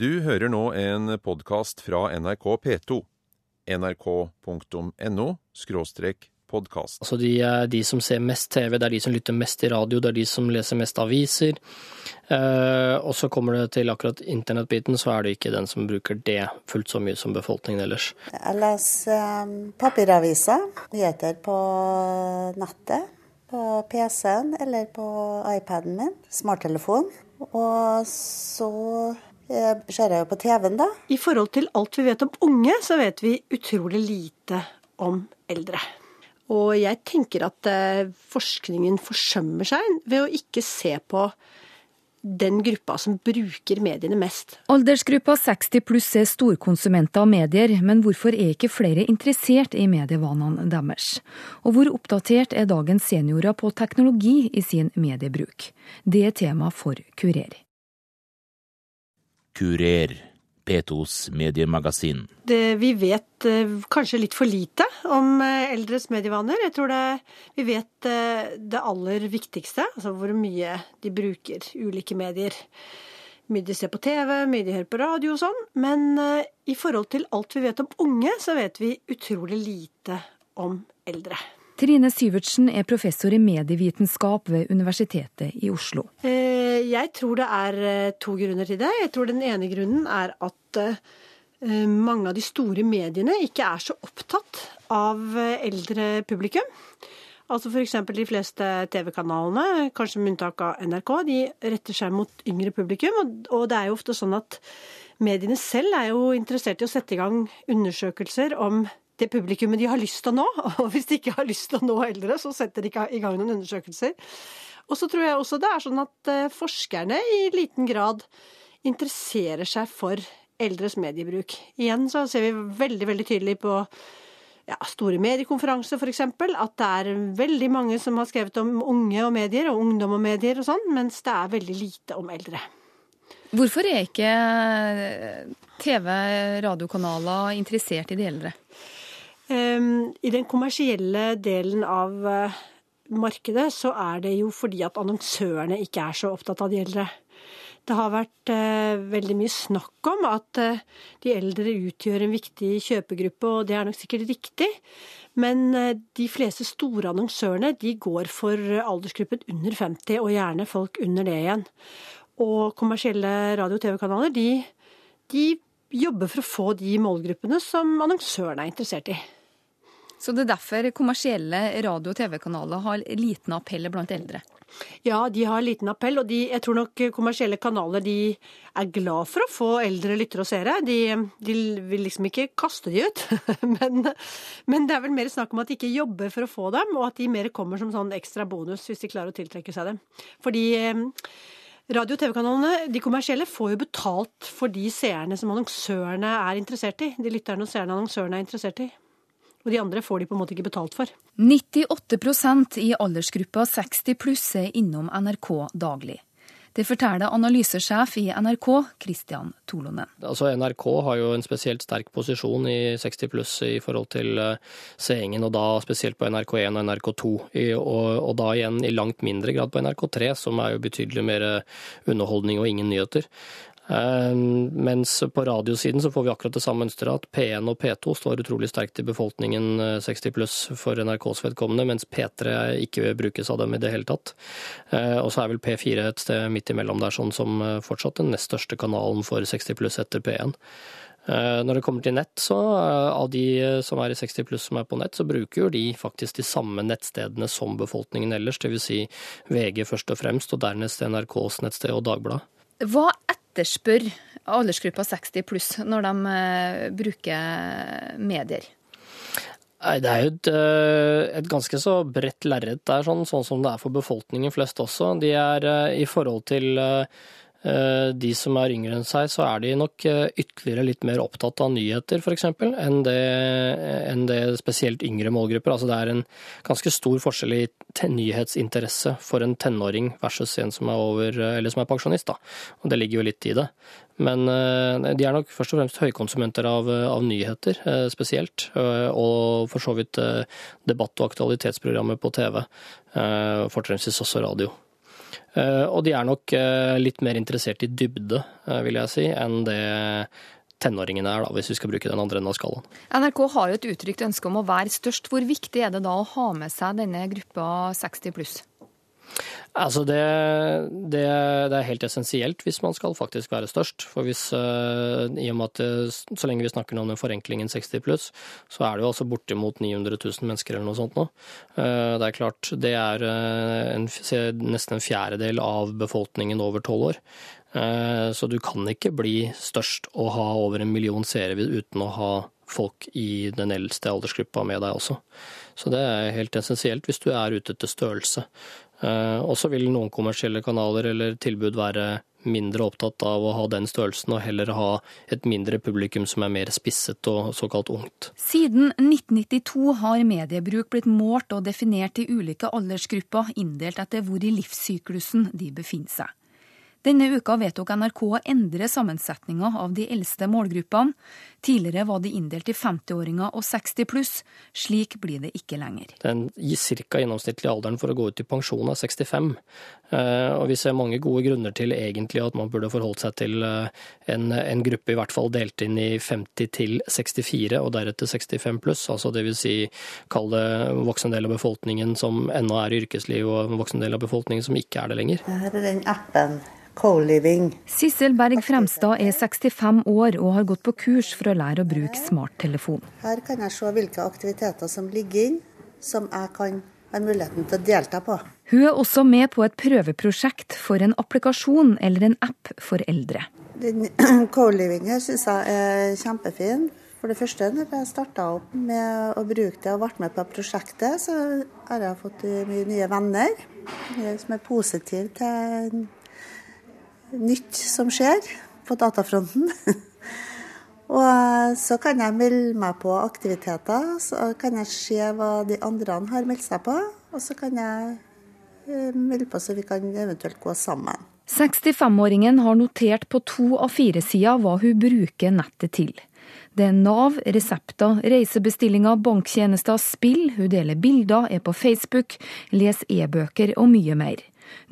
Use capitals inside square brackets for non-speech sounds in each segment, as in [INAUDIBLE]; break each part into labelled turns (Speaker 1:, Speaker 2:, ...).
Speaker 1: Du hører nå en podkast fra NRK P2. nrk.no podkast.
Speaker 2: Altså de, er de som ser mest TV, det er de som lytter mest til radio, det er de som leser mest aviser. Eh, og så kommer det til akkurat internettbiten, så er det ikke den som bruker det fullt så mye som befolkningen ellers.
Speaker 3: Jeg leser um, papiraviser, nyheter på nettet, på PC-en eller på iPaden min, smarttelefon. Og så ser jeg jo på TV-en, da.
Speaker 4: I forhold til alt vi vet om unge, så vet vi utrolig lite om eldre. Og jeg tenker at eh, forskningen forsømmer seg ved å ikke se på den gruppa som bruker mediene mest.
Speaker 5: Aldersgruppa 60 pluss er storkonsumenter av medier, men hvorfor er ikke flere interessert i medievanene deres? Og hvor oppdatert er dagens seniorer på teknologi i sin mediebruk? Det er tema for Kurer.
Speaker 6: Kurer, P2s mediemagasin.
Speaker 4: Det, vi vet eh, kanskje litt for lite om eh, eldres medievaner. Jeg tror det, vi vet eh, det aller viktigste, altså hvor mye de bruker ulike medier. Mye de ser på TV, mye de hører på radio og sånn. Men i forhold til alt vi vet om unge, så vet vi utrolig lite om eldre.
Speaker 5: Trine Syvertsen er professor i medievitenskap ved Universitetet i Oslo.
Speaker 4: Eh, Jeg tror det er eh, to grunner til det. Jeg tror den ene grunnen er at eh, mange av de store mediene ikke er så opptatt av eldre publikum. Altså f.eks. de fleste TV-kanalene, kanskje med unntak av NRK, de retter seg mot yngre publikum. Og det er jo ofte sånn at mediene selv er jo interessert i å sette i gang undersøkelser om det publikummet de har lyst til å nå. [LAUGHS] Og hvis de ikke har lyst til å nå eldre, så setter de ikke i gang noen undersøkelser. Og så tror jeg også det er sånn at eh, forskerne i liten grad interesserer seg for eldres mediebruk. Igjen så ser vi veldig, veldig tydelig på ja, store mediekonferanser f.eks. at det er veldig mange som har skrevet om unge og medier, og ungdom og medier og sånn, mens det er veldig lite om eldre.
Speaker 5: Hvorfor er ikke TV-radiokanaler interessert i de eldre?
Speaker 4: Um, I den kommersielle delen av eh, markedet så er det jo fordi at annonsørene ikke er så opptatt av de eldre. Det har vært eh, veldig mye snakk om at eh, de eldre utgjør en viktig kjøpegruppe, og det er nok sikkert riktig. Men de fleste store annonsørene de går for aldersgruppen under 50, og gjerne folk under det igjen. Og kommersielle radio- og TV-kanaler de, de jobber for å få de målgruppene som annonsørene er interessert i.
Speaker 5: Så det er derfor kommersielle radio- og TV-kanaler har liten appell blant eldre.
Speaker 4: Ja, de har liten appell, og de, jeg tror nok kommersielle kanaler de er glad for å få eldre lyttere og seere. De, de vil liksom ikke kaste de ut, [LAUGHS] men, men det er vel mer snakk om at de ikke jobber for å få dem, og at de mer kommer som sånn ekstra bonus hvis de klarer å tiltrekke seg dem. Fordi eh, radio- og TV-kanalene, de kommersielle, får jo betalt for de seerne som annonsørene er interessert i. De lytterne og seerne annonsørene er interessert i. Og de andre får de på en måte ikke betalt for.
Speaker 5: 98 i aldersgruppa 60 pluss er innom NRK daglig. Det forteller analysesjef i NRK, Christian Tolonen.
Speaker 2: Altså NRK har jo en spesielt sterk posisjon i 60 pluss i forhold til eh, seingen, og da spesielt på NRK1 og NRK2. Og, og da igjen i langt mindre grad på NRK3, som er jo betydelig mer underholdning og ingen nyheter. Eh, Mens på radiosiden så får vi akkurat det samme mønsteret, at P1 og P2 står utrolig sterkt i befolkningen eh, 60 pluss for NRKs vedkommende, mens P3 ikke brukes av dem i det hele tatt. Eh, Og så er vel P4 et sted midt imellom der, sånn som eh, fortsatt den nest største kanalen for 60 pluss etter P1. Eh, Når det kommer til nett, så eh, av de eh, som er i 60 pluss som er på nett, så bruker jo de faktisk de samme nettstedene som befolkningen ellers, dvs. Si VG først og fremst, og dernest NRKs nettsted og Dagbladet.
Speaker 5: Hva etterspør aldersgruppa 60 pluss når de eh, bruker medier?
Speaker 2: Nei, Det er jo et, eh, et ganske så bredt lerret der, sånn, sånn som det er for befolkningen flest også. De er eh, i forhold til de som er yngre enn seg, så er de nok eh, ytterligere litt mer opptatt av nyheter, f.eks., enn, det, enn det spesielt yngre målgrupper. Altså det er en ganske stor forskjell i nyhetsinteresse for en tenåring versus en som er over, eh, som er pensjonist. Da. Og det ligger jo litt i det. Men eh, de er nok først og fremst høykonsumenter av, av nyheter, eh, spesielt. eh, Og for så vidt eh, debatt- og aktualitetsprogrammer på TV. eh, Fortrinnsvis også radio. Og de er nok litt mer interessert i dybde, vil jeg si, enn det tenåringene er, da, hvis vi skal bruke den andre enden av skalaen.
Speaker 5: NRK har jo et uttrykt ønske om å være størst. Hvor viktig er det da å ha med seg denne gruppa 60 pluss?
Speaker 2: Altså det, det, det, er helt essensielt hvis man skal faktisk være størst. For hvis, uh, i og med at det, Så lenge vi snakker om den forenklingen 60 pluss, så er det jo altså bortimot 900 000 mennesker eller noe sånt nå. Uh, det er klart, det er en, nesten en fjerdedel av befolkningen over tolv år. Så du kan ikke bli størst og ha over en million seere uten å ha folk i den eldste aldersgruppa med deg også. Så det er helt essensielt hvis du er ute etter størrelse. Eh, og så vil noen kommersielle kanaler eller tilbud være mindre opptatt av å ha den størrelsen, og heller ha et mindre publikum som er mer spisset og såkalt ungt.
Speaker 5: Siden 1992 har mediebruk blitt målt og definert i ulike aldersgrupper, inndelt etter hvor i livssyklusen de befinner seg. Denne uka vedtok NRK å endre sammensetninga av de eldste målgruppene. Tidligere var de inndelt i 50-åringer og 60 pluss. Slik blir det ikke lenger.
Speaker 2: Den ca. gjennomsnittlige alderen for å gå ut i pensjon er 65. Eh, og vi ser mange gode grunner til egentlig at man burde forholdt seg til eh, en, en gruppe i hvert fall delt inn i 50 til 64 og deretter 65 pluss. Altså det vil si kall det voksen del av befolkningen som ennå er i yrkesliv og en voksen del av befolkningen som ikke er det lenger.
Speaker 3: Her er den appen co-living.
Speaker 5: Sissel Berg Fremstad er 65 år og har gått på kurs for å lære å bruke smarttelefon.
Speaker 3: Her kan jeg se hvilke aktiviteter som ligger inn, som jeg kan ha muligheten til å delta på.
Speaker 5: Hun er også med på et prøveprosjekt for en applikasjon eller en app for eldre. [CLEARS THROAT]
Speaker 3: Co-livingen syns jeg er kjempefin. For det første, når jeg starta opp med å bruke det og ble med på prosjektet, så har jeg fått mye nye venner som er positive til nytt som skjer på datafronten. [LAUGHS] og eh, så kan jeg melde meg på aktiviteter, så kan jeg se hva de andre har meldt seg på. Og så kan jeg eh, melde på så vi kan eventuelt gå sammen.
Speaker 5: 65-åringen har notert på to av fire sider hva hun bruker nettet til. Det er Nav, resepter, reisebestillinger, banktjenester, spill, hun deler bilder, er på Facebook, leser e-bøker og mye mer.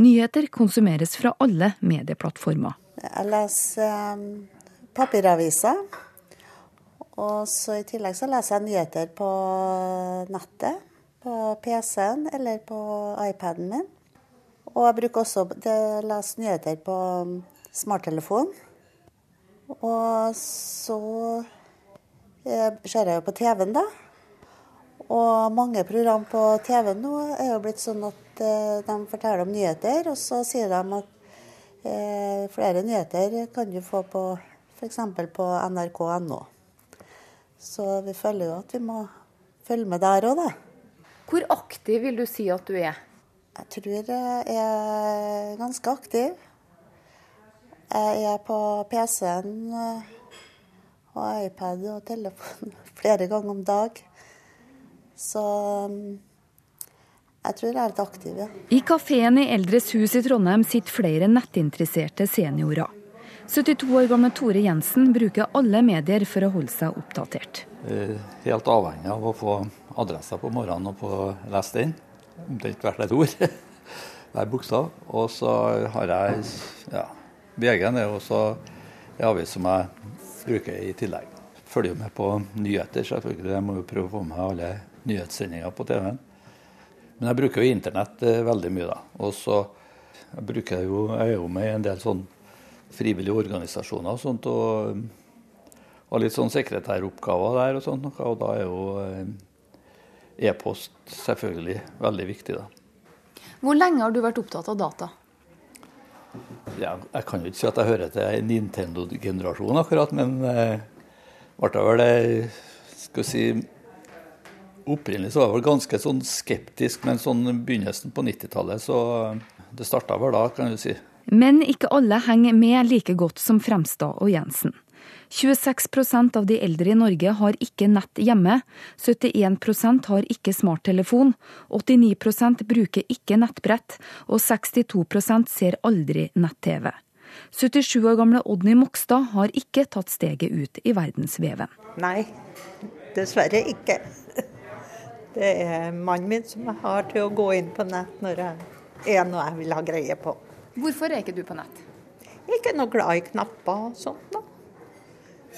Speaker 5: Nyheter konsumeres fra alle medieplattformer.
Speaker 3: Jeg leser um, papiraviser. Og så I tillegg så leser jeg nyheter på nettet. På PC-en eller på iPaden min. Og jeg bruker også å lese nyheter på smarttelefon. Og så eh, ser jeg jo på TV-en, da. Og mange program på TV nå er jo blitt sånn at Eh, de forteller om nyheter, og så sier de at eh, flere nyheter kan du få på f.eks. på nrk.no. Så vi føler jo at vi må følge med der òg, da.
Speaker 5: Hvor aktiv vil du si at du er?
Speaker 3: Jeg tror jeg er ganske aktiv. Jeg er på PC-en og iPad og telefon [LAUGHS] flere ganger om dag. Så mm, jeg tror jeg er litt aktiv, ja.
Speaker 5: I kafeen i Eldres hus i Trondheim sitter flere nettinteresserte seniorer. 72 år gamle Tore Jensen bruker alle medier for å holde seg oppdatert.
Speaker 7: Helt avhengig av å få adresser på morgenen og få lest den. Omtrent hvert et ord. [LAUGHS] Hver bokstav. Og så har jeg ja, VG-en er også en avis som jeg bruker i tillegg. Følger med på nyheter, selvfølgelig. Jeg må jo prøve å få med alle nyhetssendinger på TV-en. Men jeg bruker jo internett eh, veldig mye, da. Og så jeg bruker jeg jo med i en del sånn frivillige organisasjoner og sånt. Og, og litt sånn sekretæroppgaver der og sånt. Og da er jo eh, e-post selvfølgelig veldig viktig, da.
Speaker 5: Hvor lenge har du vært opptatt av data?
Speaker 7: Ja, jeg kan jo ikke si at jeg hører til Nintendo-generasjonen akkurat, men eh, ble vel det skal si Opprinnelig så var jeg vel ganske sånn skeptisk, men sånn begynnelsen på 90-tallet, så det starta vel da, kan du si.
Speaker 5: Men ikke alle henger med like godt som Fremstad og Jensen. 26% av de eldre i Norge har ikke nett hjemme, 71% har ikke smarttelefon, 89% bruker ikke nettbrett, og 62% ser aldri nett-TV. 77 år gamle Odny Mokstad har ikke tatt steget ut i verdensveven.
Speaker 8: Nei, dessverre ikke. Det er mannen min som har til å gå inn på nett når det er noe jeg vil ha greie på.
Speaker 9: Hvorfor er ikke du på nett?
Speaker 8: Jeg er ikke noe glad i knapper og sånt. da.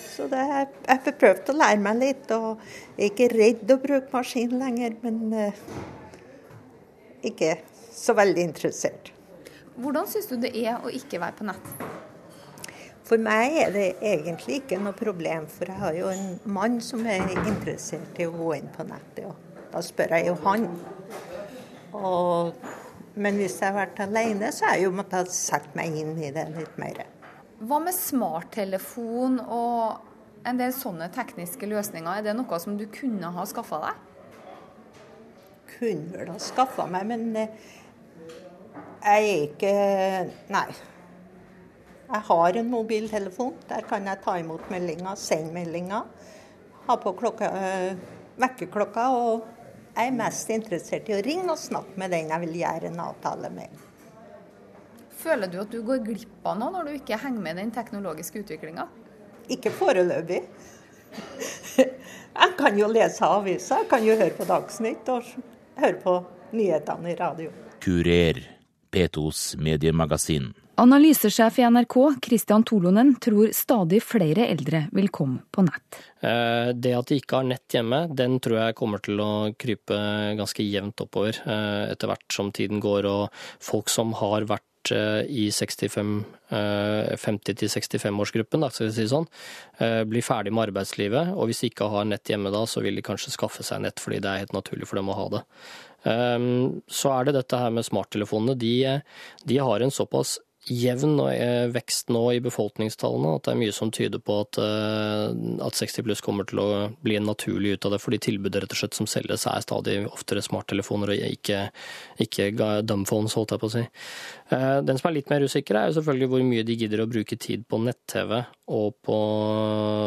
Speaker 8: Så det, jeg har prøvd å lære meg litt, og jeg er ikke redd å bruke maskin lenger, men uh, ikke så veldig interessert.
Speaker 9: Hvordan syns du det er å ikke være på nett?
Speaker 8: For meg er det egentlig ikke noe problem, for jeg har jo en mann som er interessert i å gå inn på nettet. Og da spør jeg jo han. Og, men hvis jeg har vært alene, så har jeg jo måttet sette meg inn i det litt mer.
Speaker 9: Hva med smarttelefon og en del sånne tekniske løsninger? Er det noe som du kunne ha skaffa deg?
Speaker 8: Kunne vel ha skaffa meg, men eh, jeg er ikke Nei. Jeg har en mobiltelefon. Der kan jeg ta imot meldinger, sende meldinger. Ha på klokka, øh, vekkerklokka. Og jeg er mest interessert i å ringe og snakke med den jeg vil gjøre en avtale med.
Speaker 9: Føler du at du går glipp av noe når du ikke henger med i den teknologiske utviklinga?
Speaker 8: Ikke foreløpig. Jeg kan jo lese aviser, jeg kan jo høre på Dagsnytt og høre på nyhetene i radio.
Speaker 6: Kurer, P2s mediemagasin.
Speaker 5: Analysesjef i NRK, Christian Tolonen, tror stadig flere eldre vil komme på nett.
Speaker 2: Eh, det at de ikke har nett hjemme, den tror jeg kommer til å krype ganske jevnt oppover eh, etter hvert som tiden går, og folk som har vært Eh, i 50-65-årsgruppen, eh, skal vi si sånn, blir ferdig med arbeidslivet. Og hvis de ikke har nett hjemme da, så vil de kanskje skaffe seg nett fordi det er helt naturlig for dem å ha det. Så er det dette her med smarttelefonene. De, de har en såpass jevn eh, vekst nå i befolkningstallene, at det er mye som tyder på at, eh, at 60 pluss kommer til å bli naturlig ut av det, fordi tilbudet rett og slett som selges er stadig oftere smarttelefoner og ikke, ikke dumbphones, holdt jeg på å si. Eh, den som er litt mer usikker, er jo selvfølgelig hvor mye de gidder å bruke tid på nett-TV og på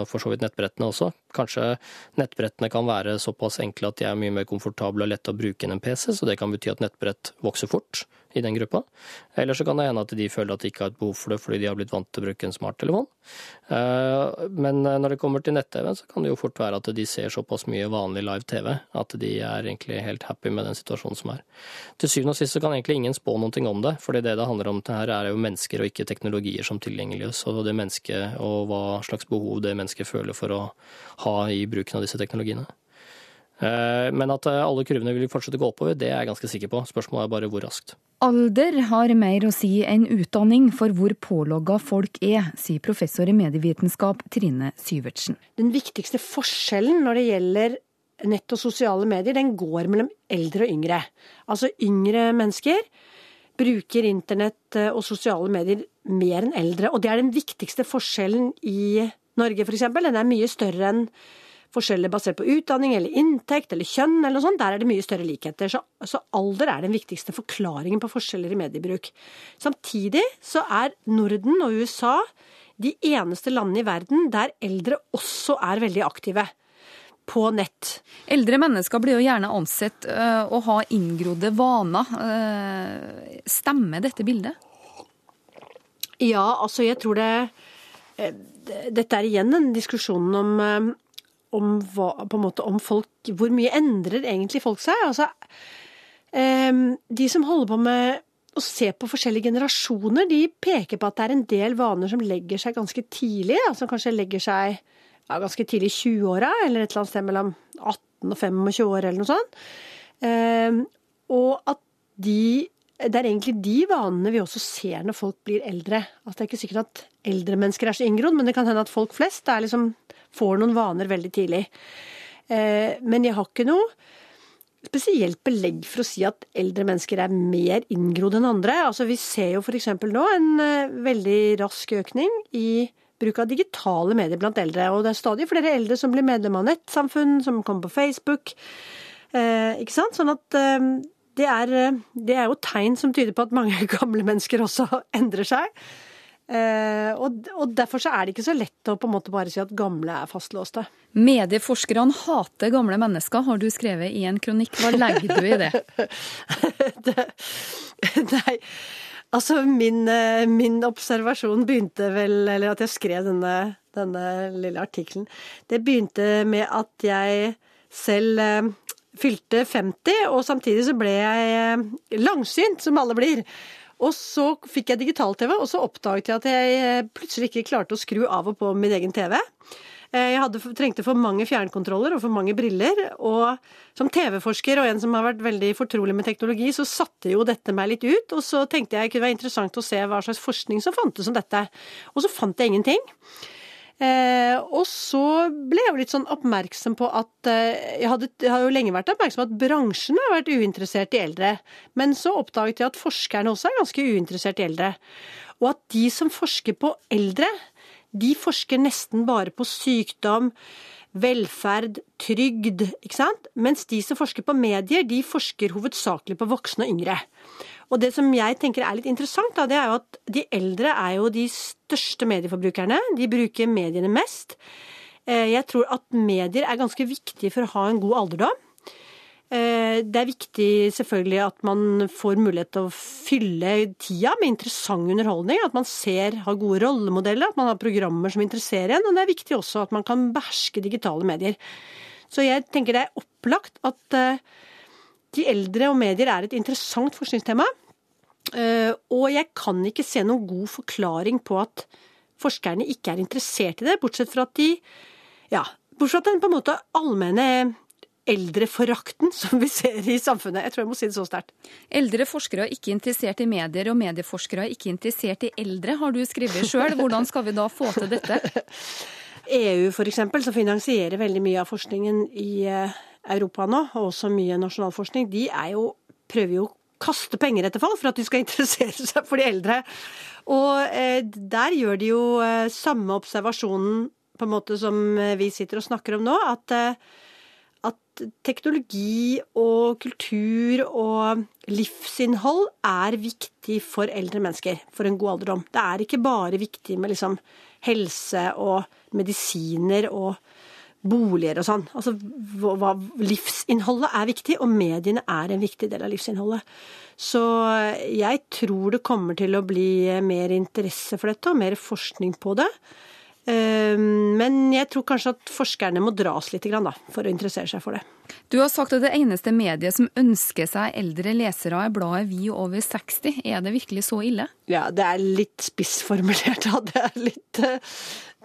Speaker 2: for så vidt nettbrettene også. Kanskje nettbrettene kan være såpass enkle at de er mye mer komfortable og lette å bruke enn en PC, så det kan bety at nettbrett vokser fort i den gruppa. Eller så kan det hende at de føler at de ikke har et behov for det fordi de har blitt vant til å bruke en smarttelefon. Eh, men eh, når det kommer til nett-TV, så kan det jo fort være at de ser såpass mye vanlig live-TV at de er egentlig helt happy med den situasjonen som er. Til syvende og sist så kan egentlig ingen spå noen ting om det, fordi det det handler om det her er jo mennesker og ikke teknologier som tilgjengeliggjøres, og det mennesket og hva slags behov det mennesket føler for å ha i bruken av disse teknologiene. Eh, men at eh, alle kurvene vil fortsette å gå oppover, det er jeg ganske sikker på. Spørsmålet er bare hvor raskt.
Speaker 5: Alder har mer å si enn utdanning for hvor pålogga folk er, sier professor i medievitenskap Trine Syvertsen.
Speaker 4: Den viktigste forskjellen når det gjelder nett og sosiale medier, den går mellom eldre og yngre. Altså yngre mennesker bruker internett eh, og sosiale medier mer enn eldre. Og det er den viktigste forskjellen i Norge, f.eks. Den er mye større enn forskjeller basert på utdanning eller inntekt eller kjønn eller noe sånt, der er det mye større likheter. Så, så, alder er den viktigste forklaringen på forskjeller i mediebruk. Samtidig så er Norden og USA de eneste landene i verden der eldre også er veldig aktive. På nett.
Speaker 5: Eldre mennesker blir jo gjerne ansett uh, å ha inngrodde vaner. Uh, stemmer dette bildet?
Speaker 4: Ja, altså jeg tror det eh, Dette er igjen en diskusjon om om, hva, måte, om folk Hvor mye endrer egentlig folk seg? Altså, um, de som holder på med å se på forskjellige generasjoner, de peker på at det er en del vaner som legger seg ganske tidlig. Altså kanskje legger seg ja, ganske tidlig i 20-åra, eller et eller annet sted mellom 18 og 25 år, eller noe sånt. Um, og at de det er egentlig de vanene vi også ser når folk blir eldre. Altså, det er ikke sikkert at eldre mennesker er så inngrodd, men det kan hende at folk flest er liksom får noen vaner veldig tidlig. Eh, men jeg har ikke noe spesielt belegg for å si at eldre mennesker er mer inngrodd enn andre. Altså, vi ser jo f.eks. nå en eh, veldig rask økning i bruk av digitale medier blant eldre. Og det er stadig flere eldre som blir medlem av nettsamfunn, som kommer på Facebook. Eh, ikke sant? Sånn at det er, det er jo tegn som tyder på at mange [LAUGHS] gamle mennesker også endrer seg. Uh, og, og, Derfor så er det ikke så lett å på en måte bare si at gamle er fastlåste.
Speaker 5: Medieforskerne hater gamle mennesker, har du skrevet i en kronikk. Hva legger du i det? [LAUGHS]
Speaker 4: det nei, altså min, eh, min, observasjon begynte vel Eller at jeg skrev denne, denne lille artikkelen. Det begynte med at jeg selv uh, fylte 50, og samtidig så ble jeg eh, langsynt, som alle blir. Og så fikk jeg digital-TV, og så oppdaget jeg at jeg eh, plutselig ikke klarte å skru av og på min egen TV. Eh, jeg hadde, trengte for mange fjernkontroller og for mange briller. Og som TV-forsker og en som har vært veldig fortrolig med teknologi, så satte jo dette meg litt ut. Og så tenkte jeg det kunne være interessant å se hva slags forskning som fantes om dette. Og så fant jeg ingenting. Eh, og så ble jeg jo litt sånn oppmerksom på at eh, jeg, hadde, jeg, har jo lenge vært oppmerksom på at bransjen har vært uinteressert i eldre. Men så oppdaget jeg at forskerne også er ganske uinteressert i eldre. Og at de som forsker på eldre, de forsker nesten bare på sykdom, velferd, trygd, ikke sant? Mens de som forsker på medier, de forsker hovedsakelig på voksne og yngre. Og det som jeg tenker er litt interessant, da, det er jo at de eldre er jo de største medieforbrukerne. De bruker mediene mest. Eh, jeg tror at medier er ganske viktig for å ha en god alderdom. Eh, det er viktig selvfølgelig at man får mulighet til å fylle tida med interessant underholdning. At man ser, har gode rollemodeller, at man har programmer som interesserer en. Og det er viktig også at man kan beherske digitale medier. Så jeg tenker det er opplagt at eh, de eldre og medier er et interessant forskningstema. Eh, og jeg kan ikke se noen god forklaring på at forskerne ikke er interessert i det, bortsett fra at de Ja, bortsett fra den på en måte allmenne eldreforakten [LAUGHS] som vi ser i samfunnet. Jeg tror jeg må si det så sterkt.
Speaker 5: Eldre forskere er ikke interessert i medier, og medieforskere er ikke interessert i eldre, har du skrevet sjøl. Hvordan skal vi da få til dette? [LAUGHS]
Speaker 4: EU f.eks., som finansierer veldig mye av forskningen i eh, Europa nå, og også mye nasjonal forskning, de jo, prøver jo kaste penger etter folk for at de skal [LAUGHS] interessere seg for de eldre. Og eh, der gjør de jo eh, samme observasjonen på en måte som eh, vi sitter og snakker om nå, at, at teknologi og kultur og livsinnhold er viktig for eldre mennesker, for en god alderdom. Det er ikke bare viktig med liksom helse og medisiner og boliger og sånn. Altså hva, livsinnholdet er viktig, og mediene er en viktig del av livsinnholdet. Så jeg tror det kommer til å bli mer interesse for dette, og mer forskning på det. Ehm, men jeg tror kanskje at forskerne må dras litt da, for å interessere seg for det.
Speaker 5: Du har sagt at det eneste mediet som ønsker seg eldre lesere, er bladet Vi over 60. Er det virkelig så ille?
Speaker 4: Ja, det er litt spissformulert, [LAUGHS] da. Det er litt,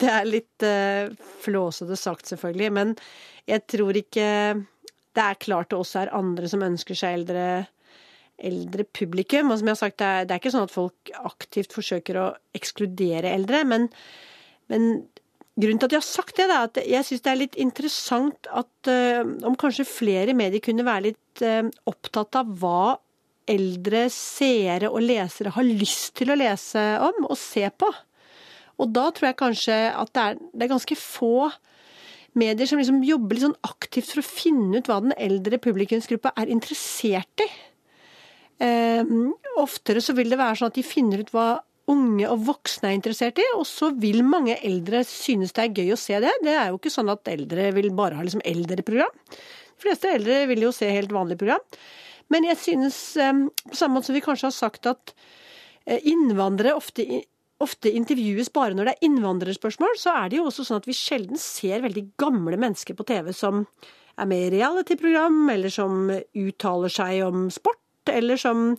Speaker 4: det er litt uh, flåsete sagt, selvfølgelig. Men jeg tror ikke Det er klart det også er andre som ønsker seg eldre, eldre publikum. Og som jeg har sagt, det er, det er ikke sånn at folk aktivt forsøker å ekskludere eldre. men men grunnen til at jeg har sagt det, er at jeg syns det er litt interessant at uh, om kanskje flere medier kunne være litt uh, opptatt av hva eldre seere og lesere har lyst til å lese om og se på. Og da tror jeg kanskje at det er, det er ganske få medier som liksom jobber litt sånn aktivt for å finne ut hva den eldre publikumsgruppa er interessert i. Eh, oftere så vil det være sånn at de finner ut hva unge og voksne er interessert i, og så vil mange eldre synes det er gøy å se det. Det er jo ikke sånn at eldre vil bare ha liksom eldreprogram. De fleste eldre vil jo se helt vanlig program. Men jeg synes, eh, på samme måte som vi kanskje har sagt at eh, innvandrere ofte, ofte intervjues bare når det er innvandrerspørsmål, så er det jo også sånn at vi sjelden ser veldig gamle mennesker på TV som er med i reality-program, eller som uttaler seg om sport, eller som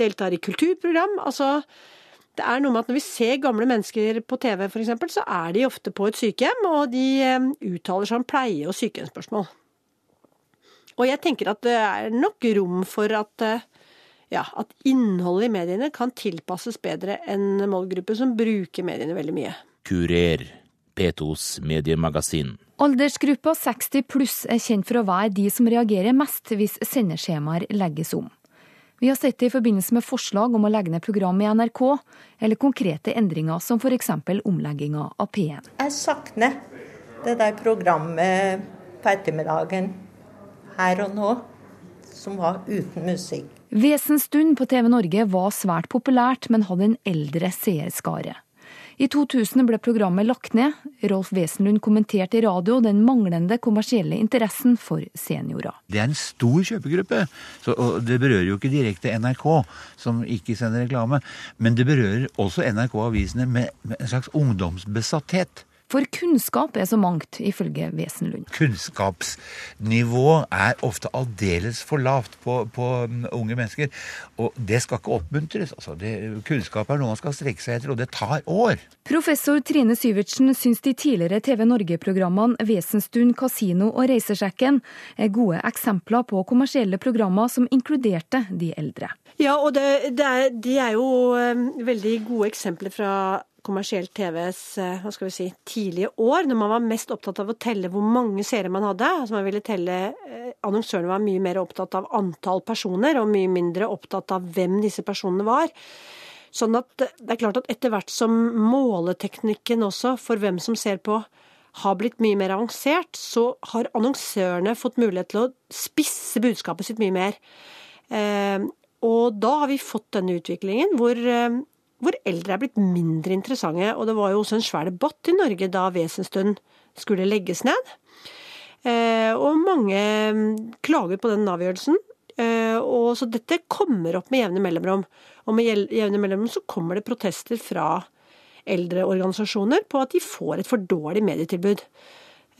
Speaker 4: deltar i kulturprogram. Altså, det er noe med at når vi ser gamle mennesker på TV f.eks., så er de ofte på et sykehjem, og de eh, uttaler seg om pleie- og sykehjemsspørsmål. Og jeg tenker at det er nok rom for at, eh, ja, at innholdet i mediene kan tilpasses bedre enn målgruppen som bruker mediene veldig mye.
Speaker 6: Kurer, P2s mediemagasin.
Speaker 5: Aldersgruppa 60 pluss er kjent for å være de som reagerer mest hvis sendeskjemaer legges om. Vi har sett det i forbindelse med forslag om å legge ned program i NRK, eller konkrete endringer som f.eks. omlegginga av P1.
Speaker 8: Jeg savner det der programmet på ettermiddagen her og nå, som var uten musikk.
Speaker 5: Vesenstund på TV Norge var svært populært, men hadde en eldre seerskare. I 2000 ble programmet lagt ned. Rolf Wesenlund kommenterte i radio den manglende kommersielle interessen for seniorer.
Speaker 10: Det er en stor kjøpegruppe, så, og det berører jo ikke direkte NRK, som ikke sender reklame. Men det berører også NRK-avisene med, med en slags ungdomsbesatthet.
Speaker 5: For kunnskap er så mangt, ifølge Wesenlund.
Speaker 10: Kunnskapsnivået er ofte aldeles for lavt på, på mm, unge mennesker. Og det skal ikke oppmuntres. Altså, det, kunnskap er noe man skal strekke seg etter, og det tar år.
Speaker 5: Professor Trine Syvertsen syns de tidligere TV Norge-programmene Vesenstund, Kasino og Reisesjekken er gode eksempler på kommersielle programmer som inkluderte de eldre.
Speaker 4: Ja, og det, det er, de er jo um, veldig gode eksempler fra kommersiell TVs eh, hva skal vi si, tidlige år, når man var mest opptatt av å telle hvor mange seere man hadde. altså man ville telle, eh, Annonsørene var mye mer opptatt av antall personer, og mye mindre opptatt av hvem disse personene var. Sånn at det er klart at etter hvert som måleteknikken også for hvem som ser på, har blitt mye mer avansert, så har annonsørene fått mulighet til å spisse budskapet sitt mye mer. Eh, og da har vi fått denne utviklingen hvor, eh, hvor eldre er blitt mindre interessante. Og det var jo også en svær debatt i Norge da Wesenstund skulle legges ned. Eh, og mange mm, klager på den avgjørelsen. Eh, og så dette kommer opp med jevne mellomrom. Og med jevne mellomrom så kommer det protester fra eldreorganisasjoner på at de får et for dårlig medietilbud.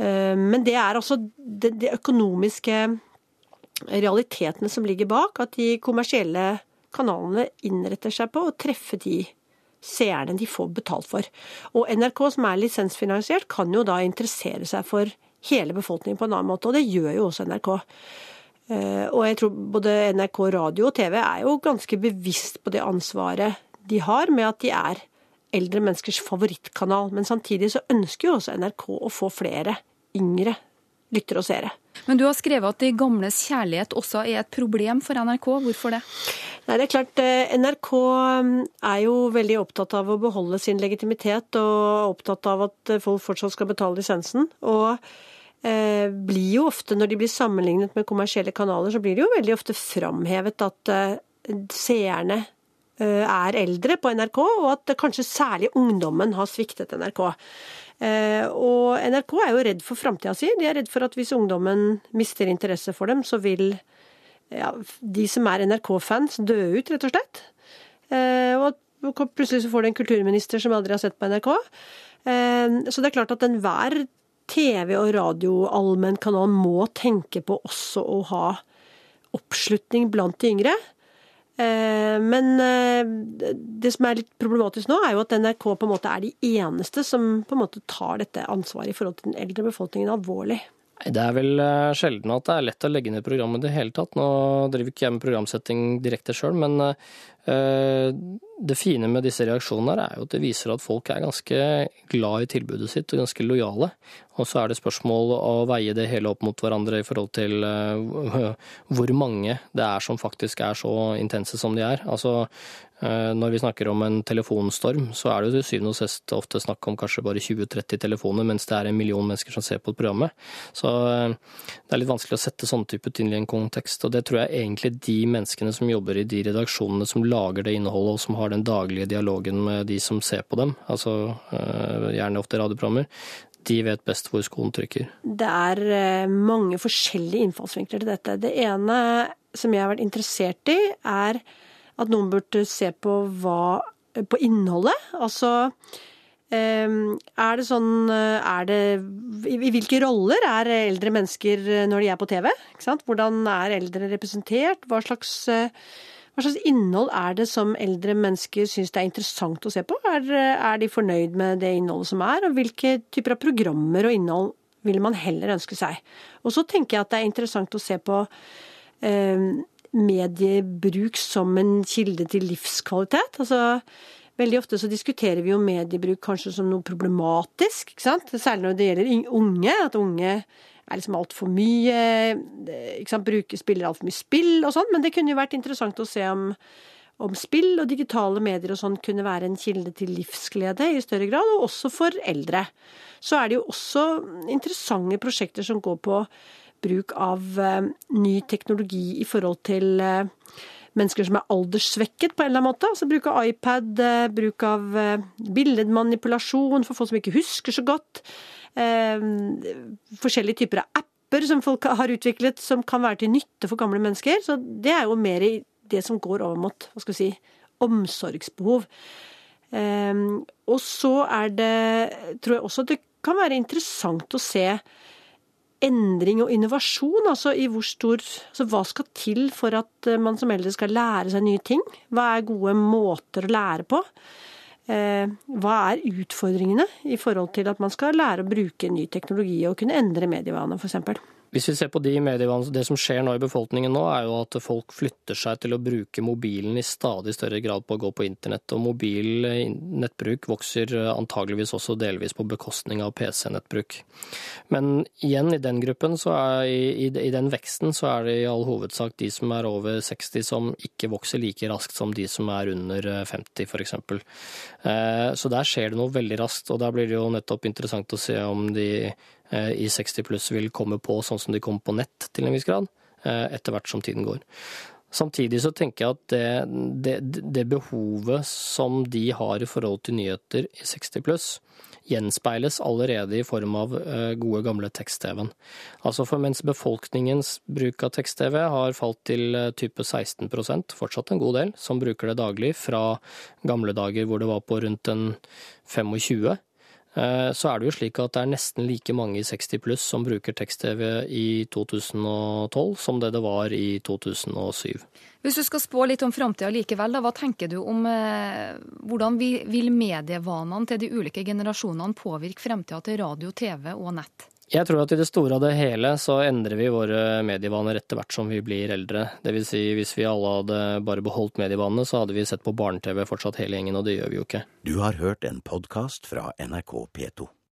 Speaker 4: Men det er altså det økonomiske realitetene som ligger bak, at de kommersielle kanalene innretter seg på å treffe de seerne de får betalt for. Og NRK, som er lisensfinansiert, kan jo da interessere seg for hele befolkningen på en annen måte, og det gjør jo også NRK. Eh, og jeg tror både NRK radio og TV er jo ganske bevisst på det ansvaret de har med at de er eldre menneskers favorittkanal. Men samtidig så ønsker jo også NRK å få flere yngre lyttere og seere.
Speaker 5: Men du har skrevet at de gamles kjærlighet også er et problem for NRK. Hvorfor det?
Speaker 4: Nei, det er klart, eh, NRK mm, er jo veldig opptatt av å beholde sin legitimitet, og opptatt av at folk fortsatt skal betale lisensen. Og eh, blir jo ofte, når de blir sammenlignet med kommersielle kanaler, så blir det jo veldig ofte framhevet at eh, seerne eh, er eldre på NRK, og at kanskje særlig ungdommen har sviktet NRK. Eh, og NRK er jo redd for framtida si. De er redd for at hvis ungdommen mister interesse for dem, så vil ja, de som er NRK-fans, dø ut, rett og slett. Eh, og plutselig så får du en kulturminister som aldri har sett på NRK. Eh, så det er klart at enhver TV- og radioallmennkanal må tenke på også å ha oppslutning blant de yngre. Eh, men det som er litt problematisk nå, er jo at NRK på en måte er de eneste som på en måte tar dette ansvaret i forhold til den eldre befolkningen alvorlig.
Speaker 2: Det er vel eh, sjelden at det er lett å legge ned programmet i det hele tatt. Nå driver ikke jeg med programsetting direkte sjøl, men det fine med disse reaksjonene er jo at det viser at folk er ganske glad i tilbudet sitt og ganske lojale. Og så er det spørsmål å veie det hele opp mot hverandre i forhold til [LAUGHS] hvor mange det er som faktisk er så intense som de er. Altså Eh, når vi snakker om en telefonstorm, så er det til syvende og sist ofte snakk om kanskje bare 20-30 telefoner, mens det er en million mennesker som ser på programmet. Så eh, det er litt vanskelig å sette sånn type ting i en kontekst. Og det tror jeg egentlig de menneskene som jobber i de redaksjonene som lager det innholdet, og som har den daglige dialogen med de som ser på dem, altså eh, gjerne ofte radioprogrammer, de vet best hvor skoen trykker.
Speaker 4: Det er mange forskjellige innfallsvinkler til dette. Det ene som jeg har vært interessert i, er at noen burde se på, hva, på innholdet. Altså ehm, er det sånn er det, I hvilke roller er eldre mennesker når de er på TV? Hvordan er eldre representert? Hva slags, hva slags, innhold er det som eldre mennesker syns det er interessant å se på? Er, er, de fornøyd med det innholdet som er? Og hvilke typer av programmer og innhold vil man heller ønske seg? Og så tenker jeg at det er interessant å se på eh, mediebruk som en kilde til livskvalitet. Altså, veldig ofte så diskuterer vi jo mediebruk kanskje som noe problematisk, ikke sant? særlig når det gjelder unge. At unge er liksom altfor mye ikke sant? Bruker, spiller altfor mye spill og sånn. Men det kunne jo vært interessant å se om, om spill og digitale medier og sånn kunne være en kilde til livsglede i større grad, og også for eldre. Så er det jo også interessante prosjekter som går på bruk av eh, ny teknologi i forhold til eh, mennesker som er alderssvekket på en eller annen måte. Altså bruk av iPad, eh, bruk av billedmanipulasjon for folk som ikke husker så godt. Forskjellige typer av apper som folk har utviklet som kan være til nytte for gamle mennesker. Så det er jo mer i det som går over mot hva skal vi si, omsorgsbehov. Og så er det, tror jeg også det kan være interessant å se endring og innovasjon. Altså i hvor stor altså Hva skal til for at eh, man som eldre skal lære seg nye ting? Hva er gode måter å lære på? Eh, hva er utfordringene i forhold til at man skal lære å bruke ny teknologi og kunne endre medievanene f.eks.?
Speaker 2: Hvis vi ser på de medievanene, Det som skjer nå i befolkningen nå, er jo at folk flytter seg til å bruke mobilen i stadig større grad på å gå på internett. Og mobil nettbruk vokser antageligvis også delvis på bekostning av PC-nettbruk. Men igjen, i den gruppen, er, i, i, den veksten, så er det i all hovedsak de som er over 60 som ikke vokser like raskt som de som er under 50 f.eks. Eh, så der skjer det noe veldig raskt, og der blir det jo nettopp interessant å se om de Eh, i 60 pluss vil komme på sånn som de kommer på nett til en viss grad, eh, etter hvert som tiden går. Samtidig så tenker jeg at det, det, det, behovet som de har i forhold til nyheter i 60 pluss, gjenspeiles allerede i form av eh, gode, gamle tekst-TV-en. Altså for mens befolkningens bruk av tekst-TV har falt til type 16% fortsatt en god del, som bruker det daglig, fra gamle dager hvor det var på rundt en 25 Eh, så er det jo slik at det er nesten like mange i 60 pluss som bruker tekst-TV i 2012 som det det var i 2007.
Speaker 5: Hvis du skal spå litt om framtida likevel, da, hva tenker du om eh, hvordan vil medievanene til de ulike generasjonene påvirke fremtida til radio, TV og nett?
Speaker 2: Jeg tror at i det store og det hele så endrer vi våre medievaner etter hvert som vi blir eldre. Vil si hvis vi alle hadde bare beholdt medievanene, så hadde vi sett på barne-TV fortsatt hele gjengen, og det gjør vi jo ikke.
Speaker 11: Du har hørt en podkast fra NRK P2.